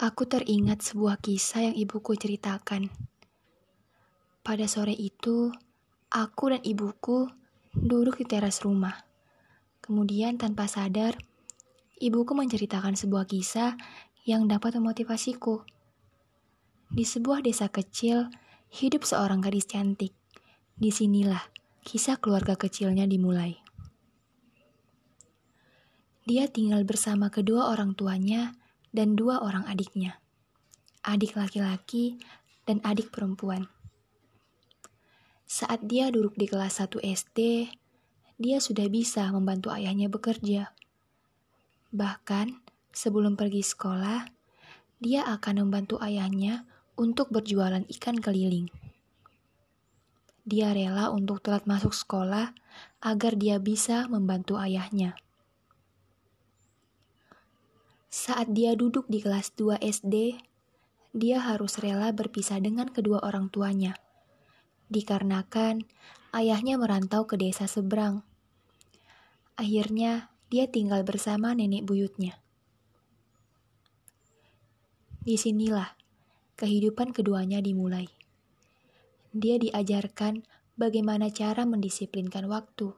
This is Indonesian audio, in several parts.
Aku teringat sebuah kisah yang ibuku ceritakan. Pada sore itu, aku dan ibuku duduk di teras rumah. Kemudian tanpa sadar, ibuku menceritakan sebuah kisah yang dapat memotivasiku. Di sebuah desa kecil, hidup seorang gadis cantik. Di sinilah kisah keluarga kecilnya dimulai. Dia tinggal bersama kedua orang tuanya dan dua orang adiknya, adik laki-laki dan adik perempuan. Saat dia duduk di kelas 1 SD, dia sudah bisa membantu ayahnya bekerja. Bahkan, sebelum pergi sekolah, dia akan membantu ayahnya untuk berjualan ikan keliling. Dia rela untuk telat masuk sekolah agar dia bisa membantu ayahnya. Saat dia duduk di kelas 2 SD, dia harus rela berpisah dengan kedua orang tuanya. Dikarenakan ayahnya merantau ke desa seberang. Akhirnya, dia tinggal bersama nenek buyutnya. Di sinilah kehidupan keduanya dimulai. Dia diajarkan bagaimana cara mendisiplinkan waktu.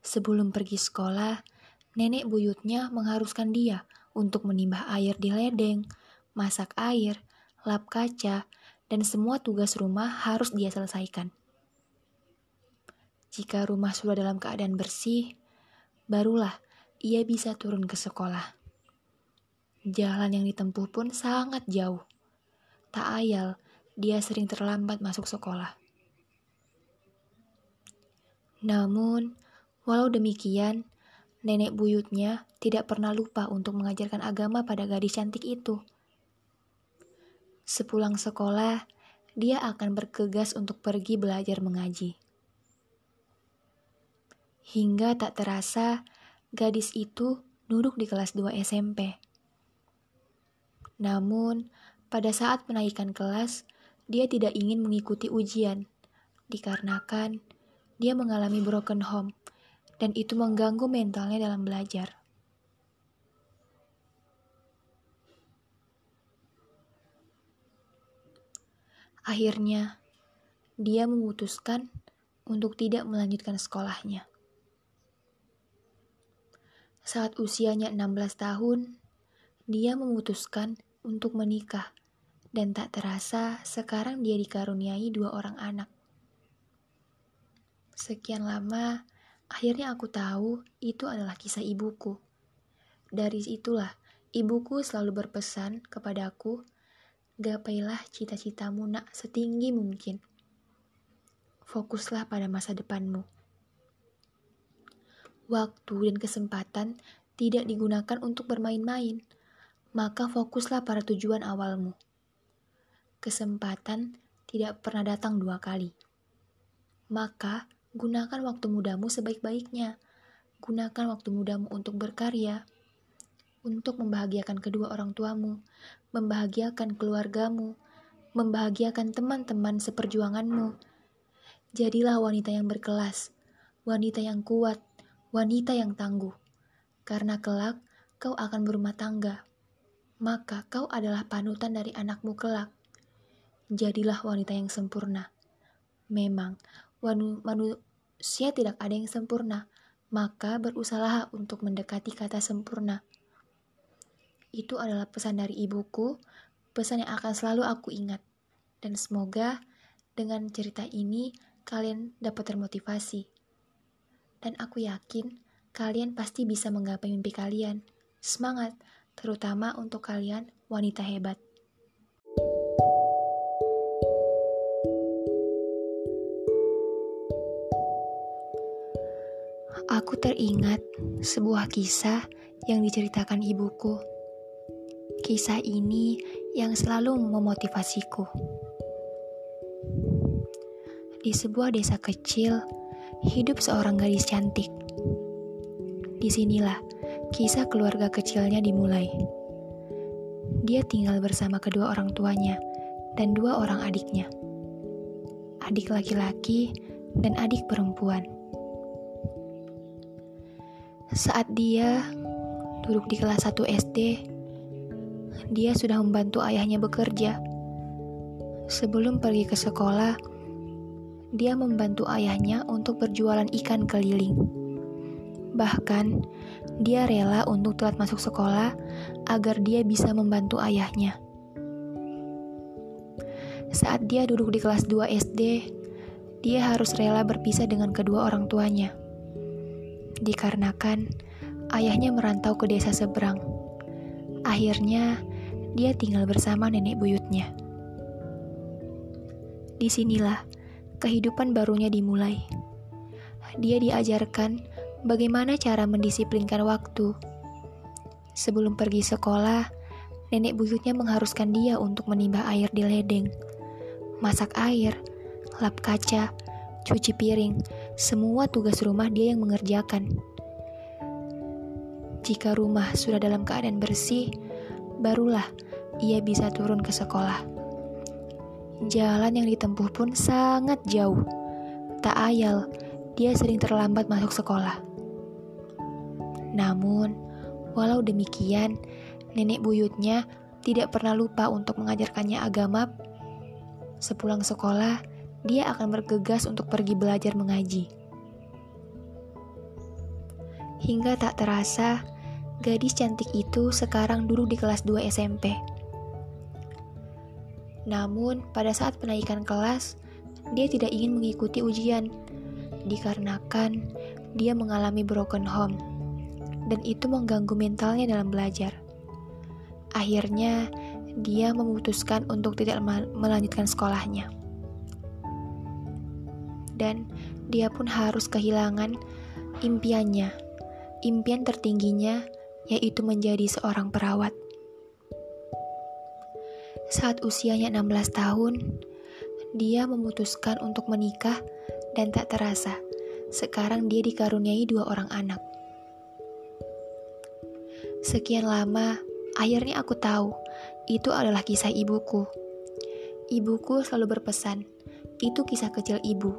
Sebelum pergi sekolah, nenek buyutnya mengharuskan dia untuk menimbah air di ledeng, masak air, lap kaca, dan semua tugas rumah harus dia selesaikan. Jika rumah sudah dalam keadaan bersih, barulah ia bisa turun ke sekolah. Jalan yang ditempuh pun sangat jauh. Tak ayal, dia sering terlambat masuk sekolah. Namun, walau demikian, nenek buyutnya tidak pernah lupa untuk mengajarkan agama pada gadis cantik itu. Sepulang sekolah, dia akan bergegas untuk pergi belajar mengaji. Hingga tak terasa, gadis itu duduk di kelas 2 SMP. Namun, pada saat menaikkan kelas, dia tidak ingin mengikuti ujian, dikarenakan dia mengalami broken home dan itu mengganggu mentalnya dalam belajar. Akhirnya, dia memutuskan untuk tidak melanjutkan sekolahnya. Saat usianya 16 tahun, dia memutuskan untuk menikah dan tak terasa sekarang dia dikaruniai dua orang anak. Sekian lama, Akhirnya aku tahu itu adalah kisah ibuku. Dari itulah ibuku selalu berpesan kepadaku, gapailah cita-citamu nak setinggi mungkin. Fokuslah pada masa depanmu. Waktu dan kesempatan tidak digunakan untuk bermain-main, maka fokuslah pada tujuan awalmu. Kesempatan tidak pernah datang dua kali. Maka, Gunakan waktu mudamu sebaik-baiknya. Gunakan waktu mudamu untuk berkarya, untuk membahagiakan kedua orang tuamu, membahagiakan keluargamu, membahagiakan teman-teman seperjuanganmu. Jadilah wanita yang berkelas, wanita yang kuat, wanita yang tangguh. Karena kelak kau akan berumah tangga, maka kau adalah panutan dari anakmu kelak. Jadilah wanita yang sempurna. Memang, manusia tidak ada yang sempurna, maka berusahalah untuk mendekati kata sempurna. Itu adalah pesan dari ibuku, pesan yang akan selalu aku ingat. Dan semoga dengan cerita ini kalian dapat termotivasi. Dan aku yakin kalian pasti bisa menggapai mimpi kalian. Semangat, terutama untuk kalian wanita hebat. Aku teringat sebuah kisah yang diceritakan ibuku. Kisah ini yang selalu memotivasiku. Di sebuah desa kecil, hidup seorang gadis cantik. Di sinilah kisah keluarga kecilnya dimulai. Dia tinggal bersama kedua orang tuanya dan dua orang adiknya. Adik laki-laki dan adik perempuan. Saat dia duduk di kelas 1 SD, dia sudah membantu ayahnya bekerja. Sebelum pergi ke sekolah, dia membantu ayahnya untuk berjualan ikan keliling. Bahkan, dia rela untuk telat masuk sekolah agar dia bisa membantu ayahnya. Saat dia duduk di kelas 2 SD, dia harus rela berpisah dengan kedua orang tuanya. Dikarenakan ayahnya merantau ke desa seberang. Akhirnya, dia tinggal bersama nenek buyutnya. Di sinilah kehidupan barunya dimulai. Dia diajarkan bagaimana cara mendisiplinkan waktu. Sebelum pergi sekolah, nenek buyutnya mengharuskan dia untuk menimba air di ledeng, masak air, lap kaca, cuci piring, semua tugas rumah dia yang mengerjakan. Jika rumah sudah dalam keadaan bersih, barulah ia bisa turun ke sekolah. Jalan yang ditempuh pun sangat jauh. Tak ayal, dia sering terlambat masuk sekolah. Namun, walau demikian, nenek buyutnya tidak pernah lupa untuk mengajarkannya agama. Sepulang sekolah, dia akan bergegas untuk pergi belajar mengaji. Hingga tak terasa, gadis cantik itu sekarang duduk di kelas 2 SMP. Namun, pada saat penaikan kelas, dia tidak ingin mengikuti ujian dikarenakan dia mengalami broken home dan itu mengganggu mentalnya dalam belajar. Akhirnya, dia memutuskan untuk tidak melanjutkan sekolahnya. Dan dia pun harus kehilangan impiannya, impian tertingginya yaitu menjadi seorang perawat. Saat usianya 16 tahun, dia memutuskan untuk menikah dan tak terasa, sekarang dia dikaruniai dua orang anak. Sekian lama, akhirnya aku tahu itu adalah kisah ibuku. Ibuku selalu berpesan, itu kisah kecil ibu.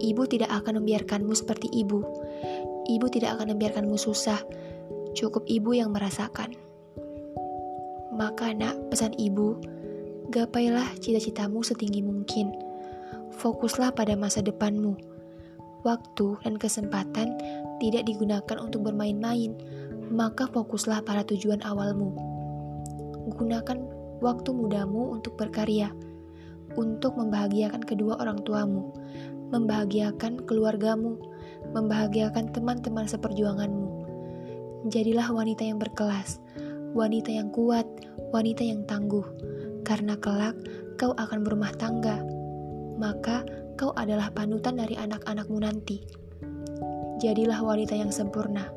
Ibu tidak akan membiarkanmu seperti ibu. Ibu tidak akan membiarkanmu susah. Cukup ibu yang merasakan. Maka nak, pesan ibu, gapailah cita-citamu setinggi mungkin. Fokuslah pada masa depanmu. Waktu dan kesempatan tidak digunakan untuk bermain-main, maka fokuslah pada tujuan awalmu. Gunakan waktu mudamu untuk berkarya, untuk membahagiakan kedua orang tuamu, membahagiakan keluargamu, membahagiakan teman-teman seperjuanganmu. Jadilah wanita yang berkelas, wanita yang kuat, wanita yang tangguh, karena kelak kau akan berumah tangga, maka kau adalah panutan dari anak-anakmu nanti. Jadilah wanita yang sempurna.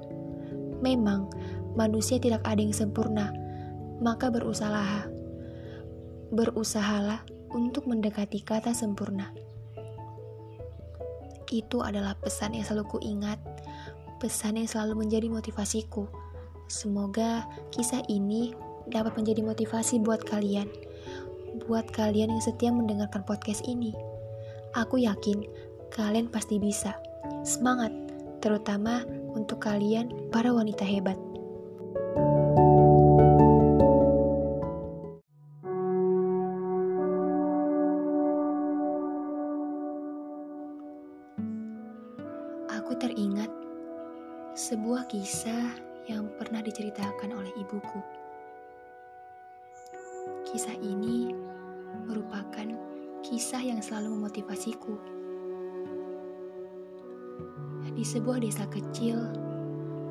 Memang, manusia tidak ada yang sempurna, maka berusahalah. Berusahalah untuk mendekati kata sempurna. Itu adalah pesan yang selalu kuingat, pesan yang selalu menjadi motivasiku Semoga kisah ini dapat menjadi motivasi buat kalian, buat kalian yang setia mendengarkan podcast ini. Aku yakin kalian pasti bisa. Semangat, terutama untuk kalian para wanita hebat. Aku diceritakan oleh ibuku. Kisah ini merupakan kisah yang selalu memotivasiku. Di sebuah desa kecil,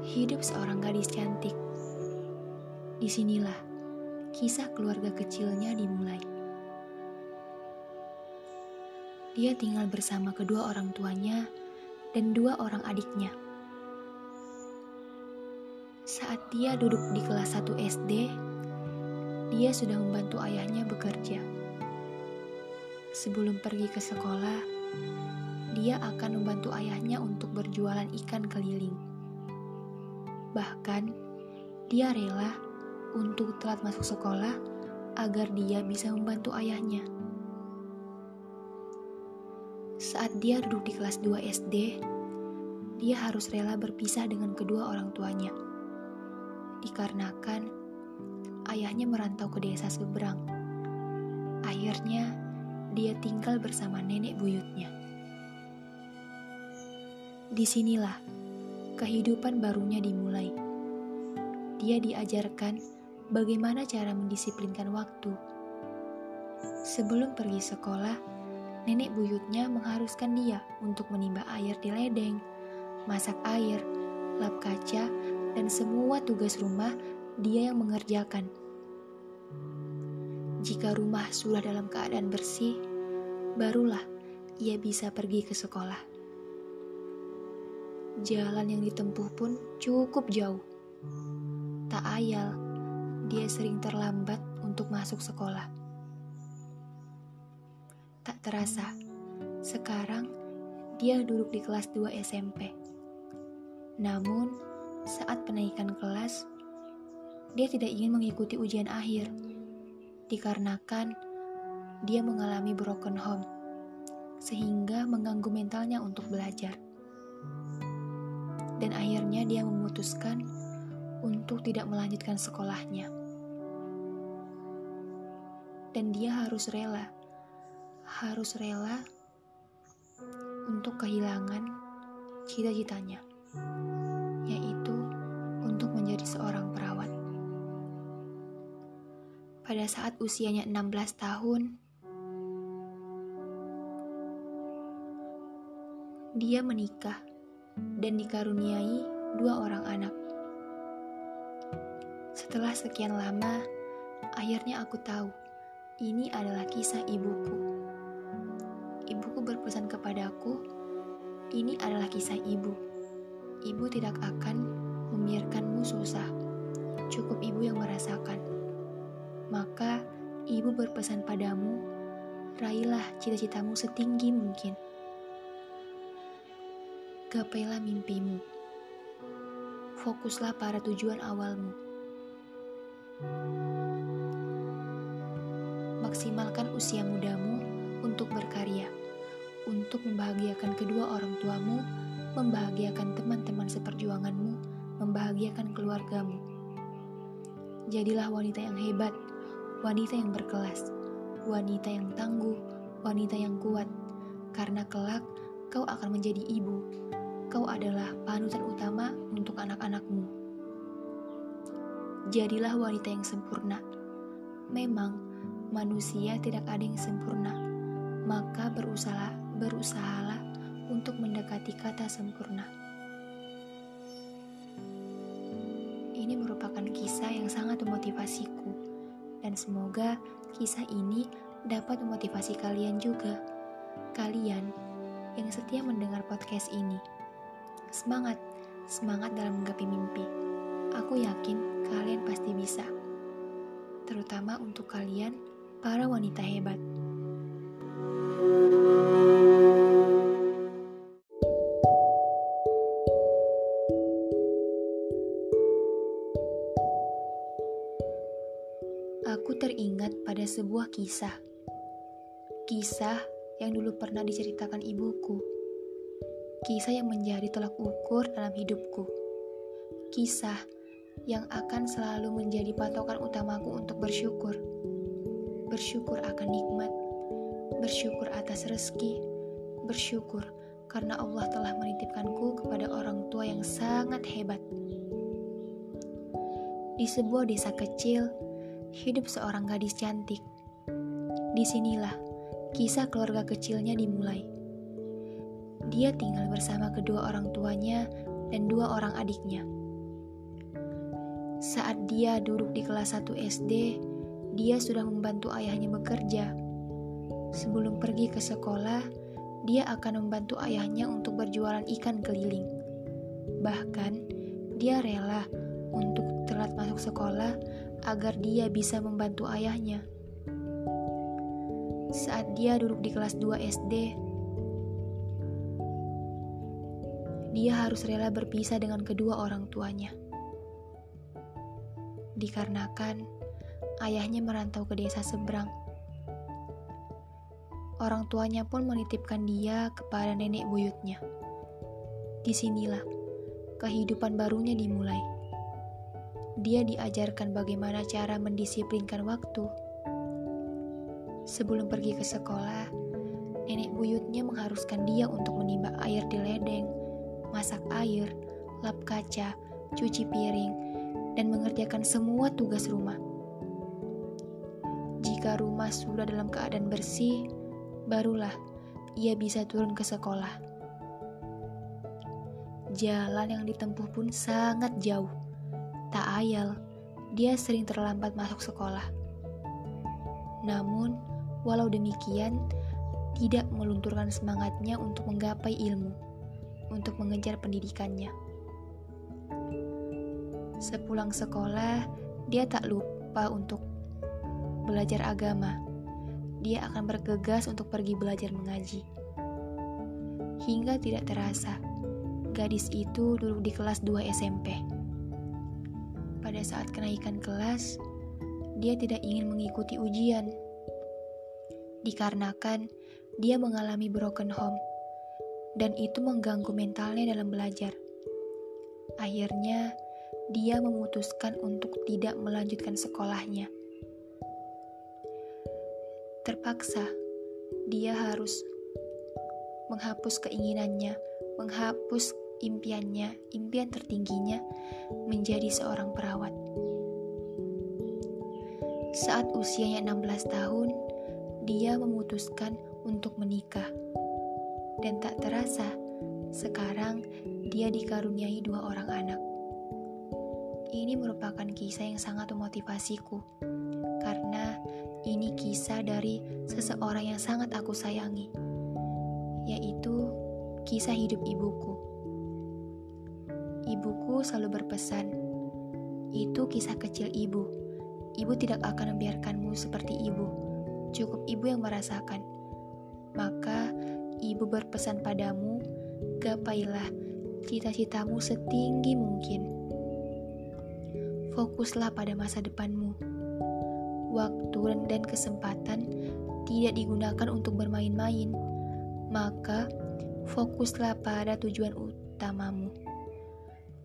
hidup seorang gadis cantik. Di sinilah kisah keluarga kecilnya dimulai. Dia tinggal bersama kedua orang tuanya dan dua orang adiknya. Saat dia duduk di kelas 1 SD, dia sudah membantu ayahnya bekerja. Sebelum pergi ke sekolah, dia akan membantu ayahnya untuk berjualan ikan keliling. Bahkan, dia rela untuk telat masuk sekolah agar dia bisa membantu ayahnya. Saat dia duduk di kelas 2 SD, dia harus rela berpisah dengan kedua orang tuanya dikarenakan ayahnya merantau ke desa seberang. Akhirnya, dia tinggal bersama nenek buyutnya. Di sinilah kehidupan barunya dimulai. Dia diajarkan bagaimana cara mendisiplinkan waktu. Sebelum pergi sekolah, nenek buyutnya mengharuskan dia untuk menimba air di ledeng, masak air, lap kaca, dan semua tugas rumah dia yang mengerjakan. Jika rumah sudah dalam keadaan bersih, barulah ia bisa pergi ke sekolah. Jalan yang ditempuh pun cukup jauh. Tak ayal, dia sering terlambat untuk masuk sekolah. Tak terasa, sekarang dia duduk di kelas 2 SMP. Namun, saat penaikan kelas, dia tidak ingin mengikuti ujian akhir, dikarenakan dia mengalami broken home, sehingga mengganggu mentalnya untuk belajar. Dan akhirnya dia memutuskan untuk tidak melanjutkan sekolahnya. Dan dia harus rela, harus rela untuk kehilangan cita-citanya yaitu untuk menjadi seorang perawat. Pada saat usianya 16 tahun, dia menikah dan dikaruniai dua orang anak. Setelah sekian lama, akhirnya aku tahu ini adalah kisah ibuku. Ibuku berpesan kepadaku, ini adalah kisah ibu ibu tidak akan membiarkanmu susah. Cukup ibu yang merasakan. Maka ibu berpesan padamu, raihlah cita-citamu setinggi mungkin. Gapailah mimpimu. Fokuslah pada tujuan awalmu. Maksimalkan usia mudamu untuk berkarya, untuk membahagiakan kedua orang tuamu membahagiakan teman-teman seperjuanganmu, membahagiakan keluargamu. Jadilah wanita yang hebat, wanita yang berkelas, wanita yang tangguh, wanita yang kuat, karena kelak kau akan menjadi ibu. Kau adalah panutan utama untuk anak-anakmu. Jadilah wanita yang sempurna. Memang manusia tidak ada yang sempurna, maka berusaha berusahalah untuk mendekati kata sempurna. Ini merupakan kisah yang sangat memotivasiku, dan semoga kisah ini dapat memotivasi kalian juga. Kalian yang setia mendengar podcast ini, semangat, semangat dalam menggapai mimpi. Aku yakin kalian pasti bisa, terutama untuk kalian, para wanita hebat. Aku teringat pada sebuah kisah. Kisah yang dulu pernah diceritakan ibuku. Kisah yang menjadi tolak ukur dalam hidupku. Kisah yang akan selalu menjadi patokan utamaku untuk bersyukur. Bersyukur akan nikmat, bersyukur atas rezeki, bersyukur karena Allah telah menitipkanku kepada orang tua yang sangat hebat. Di sebuah desa kecil, hidup seorang gadis cantik. Di sinilah kisah keluarga kecilnya dimulai. Dia tinggal bersama kedua orang tuanya dan dua orang adiknya. Saat dia duduk di kelas 1 SD, dia sudah membantu ayahnya bekerja. Sebelum pergi ke sekolah, dia akan membantu ayahnya untuk berjualan ikan keliling. Bahkan, dia rela untuk telat masuk sekolah agar dia bisa membantu ayahnya. Saat dia duduk di kelas 2 SD, dia harus rela berpisah dengan kedua orang tuanya. Dikarenakan ayahnya merantau ke desa seberang. Orang tuanya pun menitipkan dia kepada nenek buyutnya. Di sinilah kehidupan barunya dimulai dia diajarkan bagaimana cara mendisiplinkan waktu. Sebelum pergi ke sekolah, nenek buyutnya mengharuskan dia untuk menimba air di ledeng, masak air, lap kaca, cuci piring, dan mengerjakan semua tugas rumah. Jika rumah sudah dalam keadaan bersih, barulah ia bisa turun ke sekolah. Jalan yang ditempuh pun sangat jauh Tak ayal, dia sering terlambat masuk sekolah. Namun, walau demikian, tidak melunturkan semangatnya untuk menggapai ilmu, untuk mengejar pendidikannya. Sepulang sekolah, dia tak lupa untuk belajar agama. Dia akan bergegas untuk pergi belajar mengaji. Hingga tidak terasa, gadis itu duduk di kelas 2 SMP pada saat kenaikan kelas, dia tidak ingin mengikuti ujian. Dikarenakan dia mengalami broken home, dan itu mengganggu mentalnya dalam belajar. Akhirnya, dia memutuskan untuk tidak melanjutkan sekolahnya. Terpaksa, dia harus menghapus keinginannya, menghapus impiannya, impian tertingginya, menjadi seorang perawat. Saat usianya 16 tahun, dia memutuskan untuk menikah. Dan tak terasa, sekarang dia dikaruniai dua orang anak. Ini merupakan kisah yang sangat memotivasiku, karena ini kisah dari seseorang yang sangat aku sayangi, yaitu kisah hidup ibuku. Ibuku selalu berpesan, itu kisah kecil ibu. Ibu tidak akan membiarkanmu seperti ibu. Cukup ibu yang merasakan. Maka ibu berpesan padamu, gapailah cita-citamu setinggi mungkin. Fokuslah pada masa depanmu. Waktu dan kesempatan tidak digunakan untuk bermain-main. Maka fokuslah pada tujuan utamamu.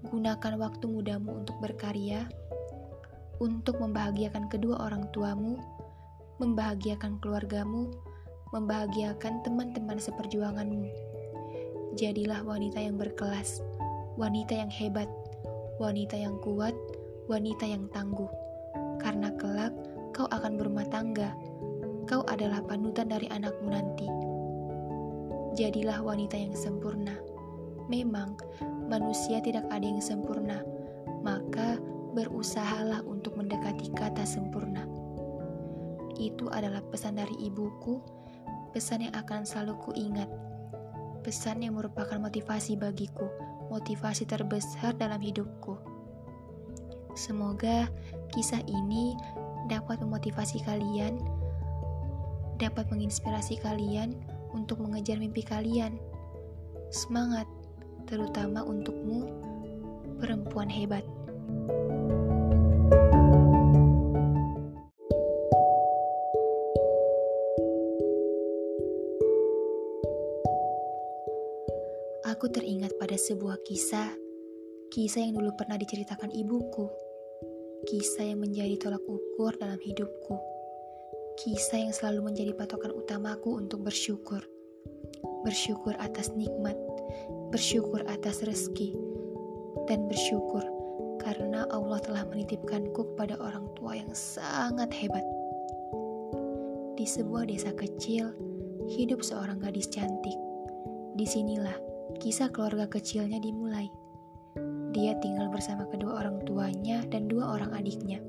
Gunakan waktu mudamu untuk berkarya, untuk membahagiakan kedua orang tuamu, membahagiakan keluargamu, membahagiakan teman-teman seperjuanganmu. Jadilah wanita yang berkelas, wanita yang hebat, wanita yang kuat, wanita yang tangguh. Karena kelak kau akan berumah tangga, kau adalah panutan dari anakmu nanti. Jadilah wanita yang sempurna. Memang manusia tidak ada yang sempurna, maka berusahalah untuk mendekati kata sempurna. Itu adalah pesan dari ibuku, pesan yang akan selalu kuingat, pesan yang merupakan motivasi bagiku, motivasi terbesar dalam hidupku. Semoga kisah ini dapat memotivasi kalian, dapat menginspirasi kalian untuk mengejar mimpi kalian. Semangat! Terutama untukmu, perempuan hebat. Aku teringat pada sebuah kisah, kisah yang dulu pernah diceritakan ibuku, kisah yang menjadi tolak ukur dalam hidupku, kisah yang selalu menjadi patokan utamaku untuk bersyukur, bersyukur atas nikmat, bersyukur atas rezeki, dan bersyukur karena Allah telah menitipkanku kepada orang tua yang sangat hebat. Di sebuah desa kecil, hidup seorang gadis cantik. Di sinilah kisah keluarga kecilnya dimulai. Dia tinggal bersama kedua orang tuanya dan dua orang adiknya.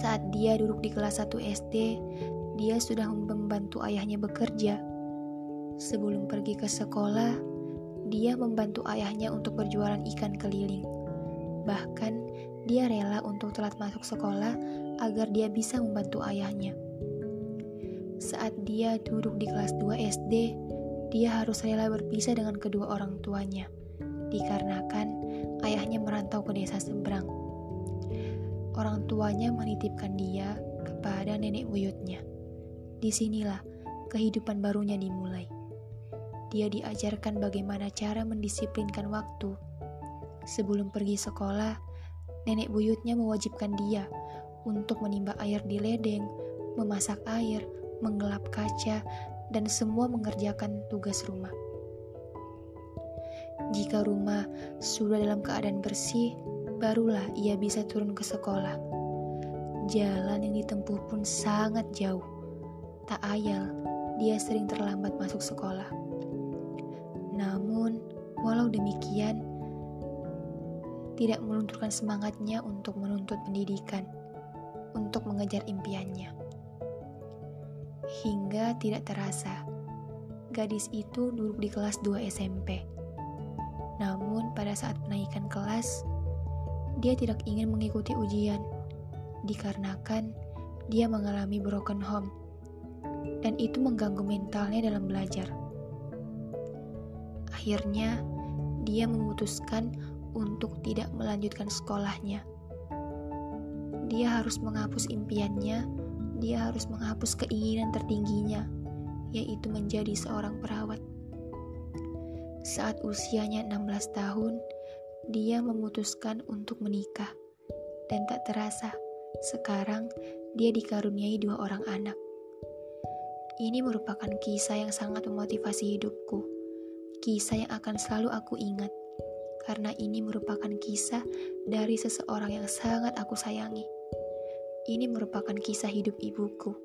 Saat dia duduk di kelas 1 SD, dia sudah membantu ayahnya bekerja Sebelum pergi ke sekolah, dia membantu ayahnya untuk berjualan ikan keliling. Bahkan, dia rela untuk telat masuk sekolah agar dia bisa membantu ayahnya. Saat dia duduk di kelas 2 SD, dia harus rela berpisah dengan kedua orang tuanya, dikarenakan ayahnya merantau ke desa seberang. Orang tuanya menitipkan dia kepada nenek buyutnya. Di sinilah kehidupan barunya dimulai dia diajarkan bagaimana cara mendisiplinkan waktu. Sebelum pergi sekolah, nenek buyutnya mewajibkan dia untuk menimba air di ledeng, memasak air, menggelap kaca, dan semua mengerjakan tugas rumah. Jika rumah sudah dalam keadaan bersih, barulah ia bisa turun ke sekolah. Jalan yang ditempuh pun sangat jauh. Tak ayal, dia sering terlambat masuk sekolah. Namun, walau demikian, tidak melunturkan semangatnya untuk menuntut pendidikan, untuk mengejar impiannya. Hingga tidak terasa, gadis itu duduk di kelas 2 SMP. Namun pada saat penaikan kelas, dia tidak ingin mengikuti ujian, dikarenakan dia mengalami broken home dan itu mengganggu mentalnya dalam belajar. Akhirnya, dia memutuskan untuk tidak melanjutkan sekolahnya. Dia harus menghapus impiannya, dia harus menghapus keinginan tertingginya, yaitu menjadi seorang perawat. Saat usianya 16 tahun, dia memutuskan untuk menikah. Dan tak terasa, sekarang dia dikaruniai dua orang anak. Ini merupakan kisah yang sangat memotivasi hidupku. Kisah yang akan selalu aku ingat. Karena ini merupakan kisah dari seseorang yang sangat aku sayangi. Ini merupakan kisah hidup ibuku.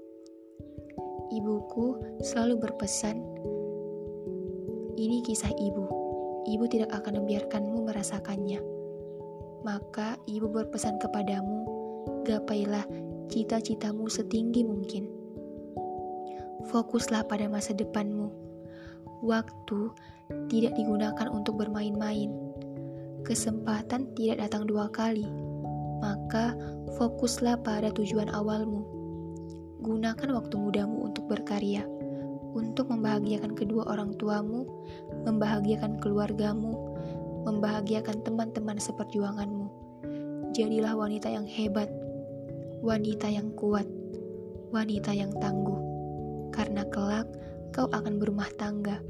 Ibuku selalu berpesan, ini kisah ibu. Ibu tidak akan membiarkanmu merasakannya. Maka ibu berpesan kepadamu, gapailah cita-citamu setinggi mungkin fokuslah pada masa depanmu. Waktu tidak digunakan untuk bermain-main. Kesempatan tidak datang dua kali, maka fokuslah pada tujuan awalmu. Gunakan waktu mudamu untuk berkarya, untuk membahagiakan kedua orang tuamu, membahagiakan keluargamu, membahagiakan teman-teman seperjuanganmu. Jadilah wanita yang hebat, wanita yang kuat, wanita yang tangguh karena kelak kau akan berumah tangga.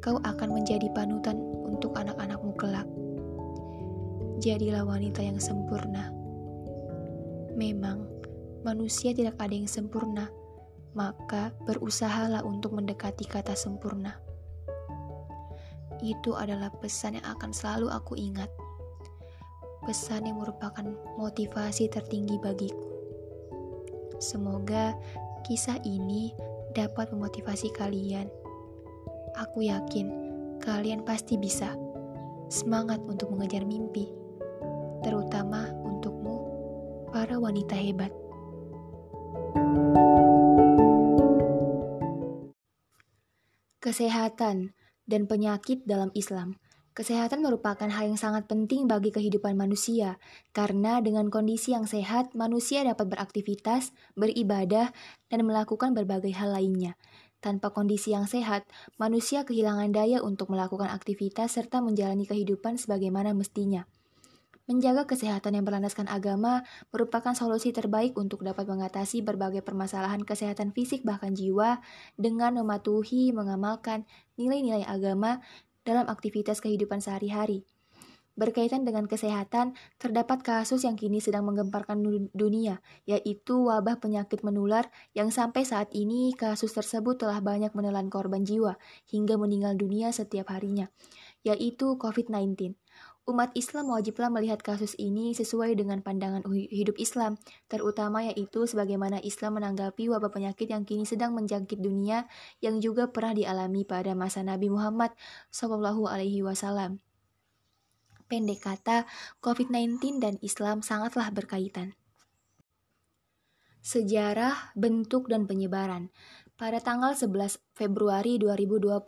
Kau akan menjadi panutan untuk anak-anakmu kelak. Jadilah wanita yang sempurna. Memang, manusia tidak ada yang sempurna, maka berusahalah untuk mendekati kata sempurna. Itu adalah pesan yang akan selalu aku ingat. Pesan yang merupakan motivasi tertinggi bagiku. Semoga kisah ini dapat memotivasi kalian. Aku yakin kalian pasti bisa. Semangat untuk mengejar mimpi, terutama untukmu, para wanita hebat. Kesehatan dan penyakit dalam Islam. Kesehatan merupakan hal yang sangat penting bagi kehidupan manusia, karena dengan kondisi yang sehat, manusia dapat beraktivitas, beribadah, dan melakukan berbagai hal lainnya. Tanpa kondisi yang sehat, manusia kehilangan daya untuk melakukan aktivitas serta menjalani kehidupan sebagaimana mestinya. Menjaga kesehatan yang berlandaskan agama merupakan solusi terbaik untuk dapat mengatasi berbagai permasalahan kesehatan fisik bahkan jiwa dengan mematuhi mengamalkan nilai-nilai agama dalam aktivitas kehidupan sehari-hari. Berkaitan dengan kesehatan, terdapat kasus yang kini sedang menggemparkan dunia, yaitu wabah penyakit menular yang sampai saat ini kasus tersebut telah banyak menelan korban jiwa hingga meninggal dunia setiap harinya, yaitu COVID-19. Umat Islam wajiblah melihat kasus ini sesuai dengan pandangan hidup Islam, terutama yaitu sebagaimana Islam menanggapi wabah penyakit yang kini sedang menjangkit dunia yang juga pernah dialami pada masa Nabi Muhammad SAW. Alaihi Wasallam. Pendek kata, COVID-19 dan Islam sangatlah berkaitan. Sejarah, bentuk, dan penyebaran. Pada tanggal 11 Februari 2020,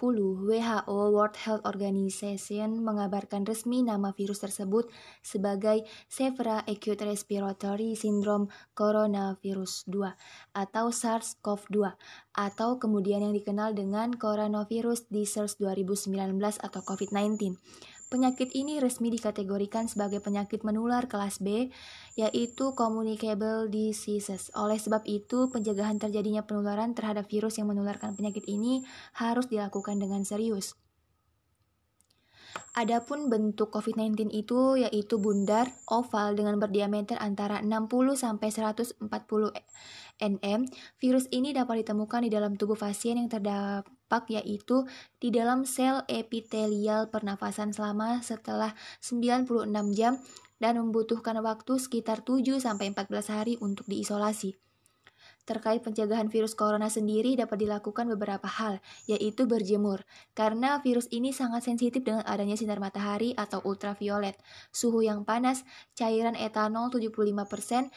WHO World Health Organization mengabarkan resmi nama virus tersebut sebagai Severe Acute Respiratory Syndrome Coronavirus 2 atau SARS-CoV-2 atau kemudian yang dikenal dengan Coronavirus Disease 2019 atau COVID-19. Penyakit ini resmi dikategorikan sebagai penyakit menular kelas B, yaitu communicable diseases. Oleh sebab itu, pencegahan terjadinya penularan terhadap virus yang menularkan penyakit ini harus dilakukan dengan serius. Adapun bentuk COVID-19 itu yaitu bundar oval dengan berdiameter antara 60 sampai 140 nm. Virus ini dapat ditemukan di dalam tubuh pasien yang terdampak yaitu di dalam sel epitelial pernafasan selama setelah 96 jam dan membutuhkan waktu sekitar 7 sampai 14 hari untuk diisolasi. Terkait pencegahan virus corona sendiri dapat dilakukan beberapa hal, yaitu berjemur. Karena virus ini sangat sensitif dengan adanya sinar matahari atau ultraviolet. Suhu yang panas, cairan etanol 75%,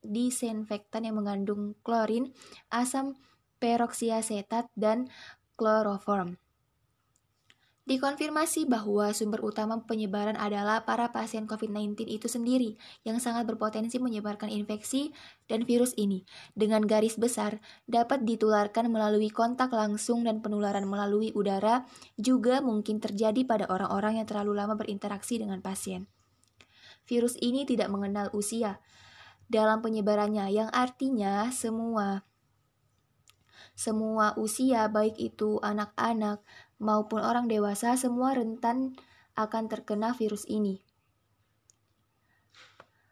disinfektan yang mengandung klorin, asam peroksiasetat, dan kloroform. Dikonfirmasi bahwa sumber utama penyebaran adalah para pasien COVID-19 itu sendiri yang sangat berpotensi menyebarkan infeksi dan virus ini. Dengan garis besar, dapat ditularkan melalui kontak langsung dan penularan melalui udara juga mungkin terjadi pada orang-orang yang terlalu lama berinteraksi dengan pasien. Virus ini tidak mengenal usia dalam penyebarannya yang artinya semua semua usia baik itu anak-anak, maupun orang dewasa semua rentan akan terkena virus ini.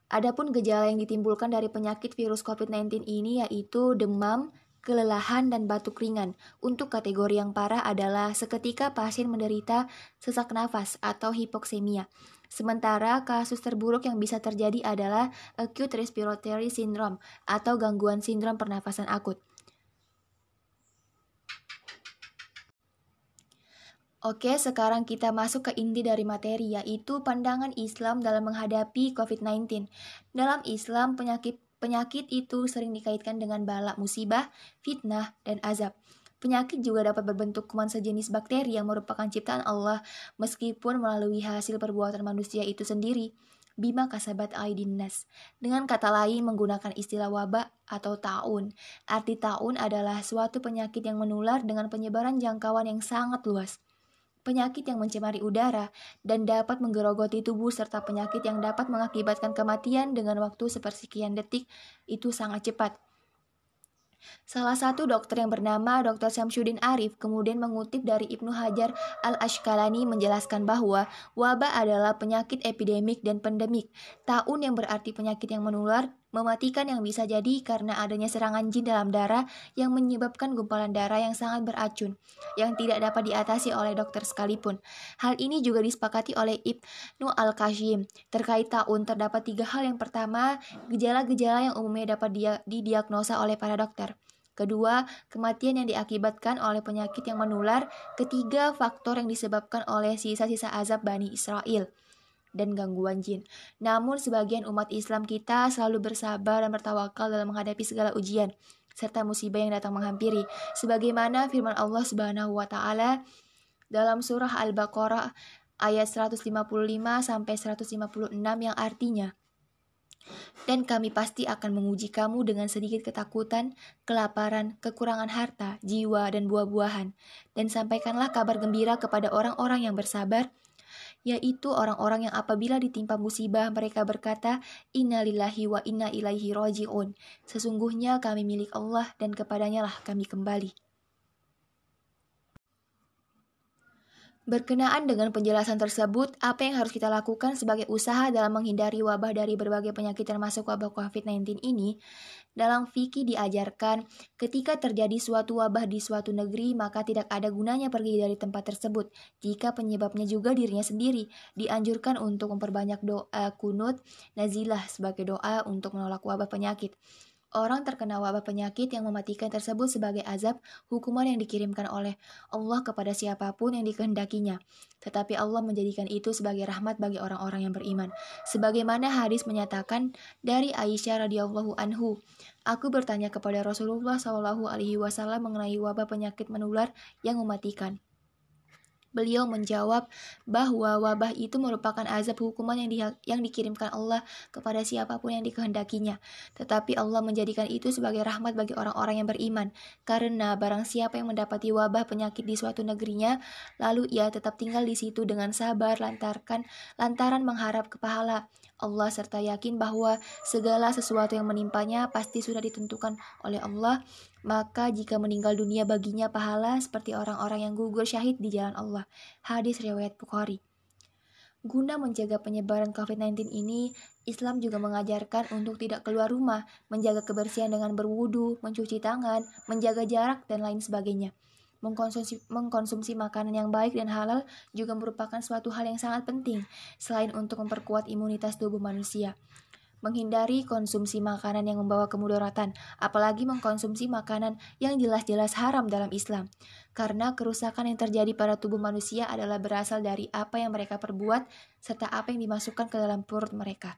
Adapun gejala yang ditimbulkan dari penyakit virus COVID-19 ini yaitu demam, kelelahan, dan batuk ringan. Untuk kategori yang parah adalah seketika pasien menderita sesak nafas atau hipoksemia. Sementara kasus terburuk yang bisa terjadi adalah acute respiratory syndrome atau gangguan sindrom pernafasan akut. Oke, sekarang kita masuk ke inti dari materi, yaitu pandangan Islam dalam menghadapi COVID-19. Dalam Islam, penyakit penyakit itu sering dikaitkan dengan bala musibah, fitnah, dan azab. Penyakit juga dapat berbentuk kuman sejenis bakteri yang merupakan ciptaan Allah, meskipun melalui hasil perbuatan manusia itu sendiri. Bima kasabat aidinas. Dengan kata lain menggunakan istilah wabah atau taun. Arti taun adalah suatu penyakit yang menular dengan penyebaran jangkauan yang sangat luas penyakit yang mencemari udara, dan dapat menggerogoti tubuh serta penyakit yang dapat mengakibatkan kematian dengan waktu sepersekian detik itu sangat cepat. Salah satu dokter yang bernama Dr. Syamsuddin Arif kemudian mengutip dari Ibnu Hajar al-Ashkalani menjelaskan bahwa wabah adalah penyakit epidemik dan pandemik. Taun yang berarti penyakit yang menular mematikan yang bisa jadi karena adanya serangan jin dalam darah yang menyebabkan gumpalan darah yang sangat beracun, yang tidak dapat diatasi oleh dokter sekalipun. Hal ini juga disepakati oleh Ibnu Al-Kashim. Terkait taun terdapat tiga hal yang pertama, gejala-gejala yang umumnya dapat dia, didiagnosa oleh para dokter. Kedua, kematian yang diakibatkan oleh penyakit yang menular. Ketiga, faktor yang disebabkan oleh sisa-sisa azab Bani Israel dan gangguan jin. Namun sebagian umat Islam kita selalu bersabar dan bertawakal dalam menghadapi segala ujian serta musibah yang datang menghampiri. Sebagaimana firman Allah Subhanahu wa taala dalam surah Al-Baqarah ayat 155 sampai 156 yang artinya dan kami pasti akan menguji kamu dengan sedikit ketakutan, kelaparan, kekurangan harta, jiwa, dan buah-buahan. Dan sampaikanlah kabar gembira kepada orang-orang yang bersabar, yaitu orang-orang yang apabila ditimpa musibah mereka berkata, Innalillahi wa inna ilaihi roji'un. Sesungguhnya kami milik Allah dan kepadanya lah kami kembali. Berkenaan dengan penjelasan tersebut, apa yang harus kita lakukan sebagai usaha dalam menghindari wabah dari berbagai penyakit termasuk wabah COVID-19 ini? Dalam fikih diajarkan, ketika terjadi suatu wabah di suatu negeri, maka tidak ada gunanya pergi dari tempat tersebut. Jika penyebabnya juga dirinya sendiri, dianjurkan untuk memperbanyak doa kunut nazilah sebagai doa untuk menolak wabah penyakit. Orang terkena wabah penyakit yang mematikan tersebut sebagai azab, hukuman yang dikirimkan oleh Allah kepada siapa pun yang dikehendakinya. Tetapi Allah menjadikan itu sebagai rahmat bagi orang-orang yang beriman. Sebagaimana hadis menyatakan dari Aisyah radhiyallahu anhu, aku bertanya kepada Rasulullah Shallallahu alaihi wasallam mengenai wabah penyakit menular yang mematikan. Beliau menjawab bahwa wabah itu merupakan azab hukuman yang, di, yang dikirimkan Allah kepada siapa pun yang dikehendakinya. Tetapi Allah menjadikan itu sebagai rahmat bagi orang-orang yang beriman. Karena barang siapa yang mendapati wabah penyakit di suatu negerinya, lalu ia tetap tinggal di situ dengan sabar lantarkan lantaran mengharap kepahala. Allah serta yakin bahwa segala sesuatu yang menimpanya pasti sudah ditentukan oleh Allah, maka jika meninggal dunia baginya pahala seperti orang-orang yang gugur syahid di jalan Allah. Hadis riwayat Bukhari. Guna menjaga penyebaran COVID-19 ini, Islam juga mengajarkan untuk tidak keluar rumah, menjaga kebersihan dengan berwudu, mencuci tangan, menjaga jarak, dan lain sebagainya. Mengkonsumsi, mengkonsumsi makanan yang baik dan halal juga merupakan suatu hal yang sangat penting, selain untuk memperkuat imunitas tubuh manusia menghindari konsumsi makanan yang membawa kemudaratan, apalagi mengkonsumsi makanan yang jelas-jelas haram dalam Islam. Karena kerusakan yang terjadi pada tubuh manusia adalah berasal dari apa yang mereka perbuat serta apa yang dimasukkan ke dalam perut mereka.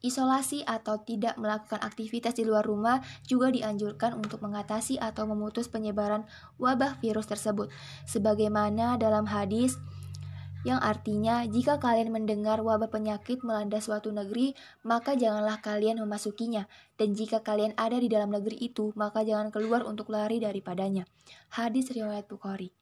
Isolasi atau tidak melakukan aktivitas di luar rumah juga dianjurkan untuk mengatasi atau memutus penyebaran wabah virus tersebut. Sebagaimana dalam hadis yang artinya jika kalian mendengar wabah penyakit melanda suatu negeri, maka janganlah kalian memasukinya, dan jika kalian ada di dalam negeri itu, maka jangan keluar untuk lari daripadanya. Hadis riwayat Bukhari.